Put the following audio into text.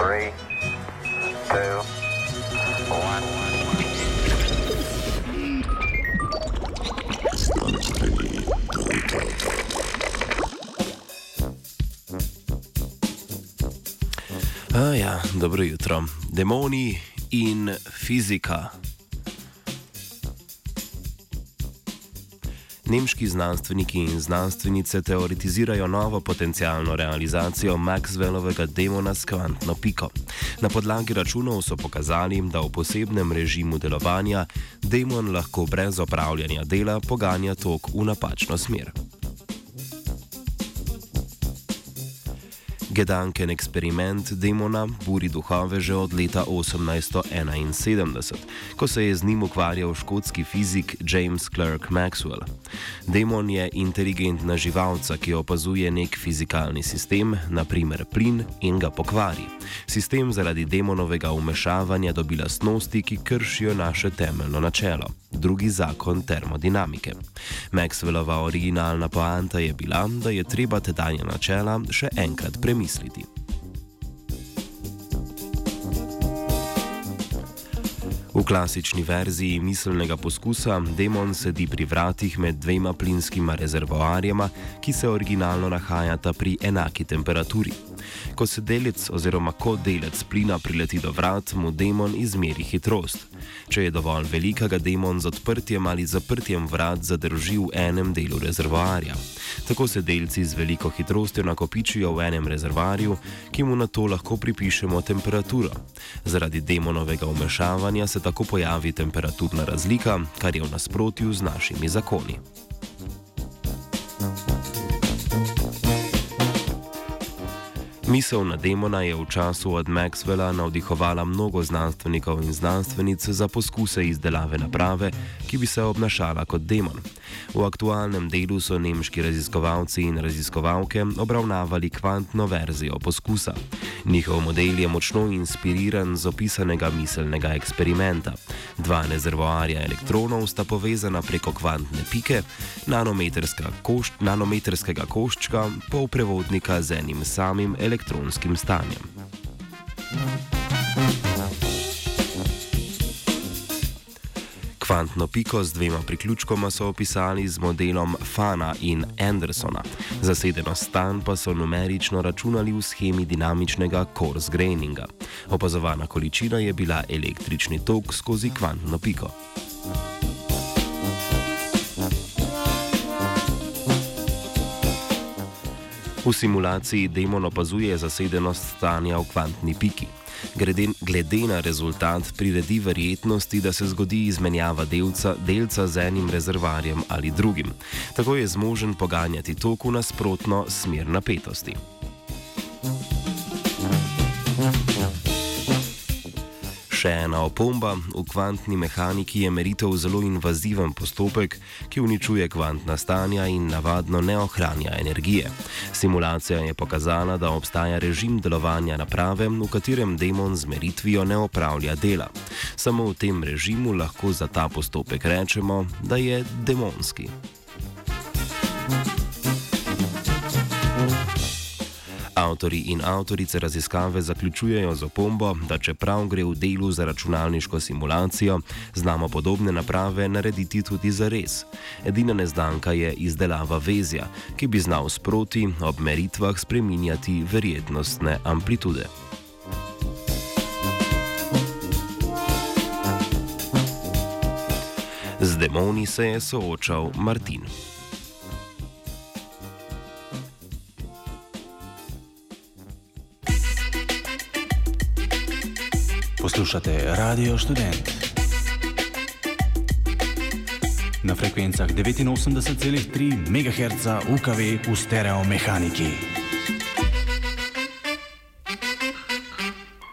Three, two, one. A ja, dobro jutro. Demoni in fizika. Nemški znanstveniki in znanstvenice teoretizirajo novo potencijalno realizacijo Maxwellovega demona s kvantno piko. Na podlagi računov so pokazali, da v posebnem režimu delovanja demon lahko brez opravljanja dela poganja tok v napačno smer. Gedanken eksperiment demona buri duhove že od leta 1871, ko se je z njim ukvarjal škotski fizik James Clerk Maxwell. Demon je inteligentna živalca, ki opazuje nek fizikalni sistem, naprimer plin, in ga pokvari. Sistem zaradi demonovega umešavanja dobi lastnosti, ki kršijo naše temeljno načelo, drugi zakon termodinamike. Maxwellova originalna poanta je bila, da je treba tedanja načela še enkrat premisliti misliti. V klasični verziji miselnega poskusa demon sedi pri vratih med dvema plinskima rezervoarjema, ki se originalno nahajata pri enaki temperaturi. Ko se delec oziroma ko delec plina prileti do vrat, mu demon izmeri hitrost. Če je dovolj velika, ga demon z odprtjem ali zaprtjem vrat zadrži v enem delu rezervoarja. Tako se delci z veliko hitrostjo nakopičijo v enem rezervoarju, ki mu na to lahko pripišemo temperaturo. Zaradi demonovega umešavanja se tako pojavi temperaturna razlika, kar je v nasprotju z našimi zakoni. Misel na demona je v času od Maxwella navdihovala mnogo znanstvenikov in znanstvenic za poskuse izdelave naprave, ki bi se obnašala kot demon. V aktualnem delu so nemški raziskovalci in raziskovalke obravnavali kvantno verzijo poskusa. Njihov model je močno inspiriran z opisanega miselnega eksperimenta. Dva rezervoarja elektronov sta povezana preko kvantne pike, koš, nanometrskega koščka, polprevodnika z enim samim elektronskim stanjem. Kvantno piko z dvema priključkoma so opisali z modelom Fana in Andersona, zasedenost stan pa so numerično računali v schemi dinamičnega coarse graininga. Opazovana količina je bila električni tok skozi kvantno piko. V simulaciji demon opazuje zasedenost stanja v kvantni piki. Glede, glede na rezultat priredi verjetnosti, da se zgodi izmenjava delca, delca z enim rezervarjem ali drugim. Tako je zmožen poganjati tok v nasprotno smer napetosti. Še ena opomba: v kvantni mehaniki je meritev zelo invaziven postopek, ki uničuje kvantna stanja in navadno ne ohranja energije. Simulacija je pokazala, da obstaja režim delovanja naprave, v katerem demon z meritvijo ne opravlja dela. Samo v tem režimu lahko za ta postopek rečemo, da je demonski. Avtori in avtorice raziskave zaključujejo z opombo, da čeprav gre v delu za računalniško simulacijo, znamo podobne naprave narediti tudi za res. Edina neznanka je izdelava vezja, ki bi znal sproti ob meritvah spreminjati verjetnostne amplitude. Z demoni se je soočal Martin. Poslušate Radio Student. Na frekvencah 89,3 MHz UKV v stereo mehaniki.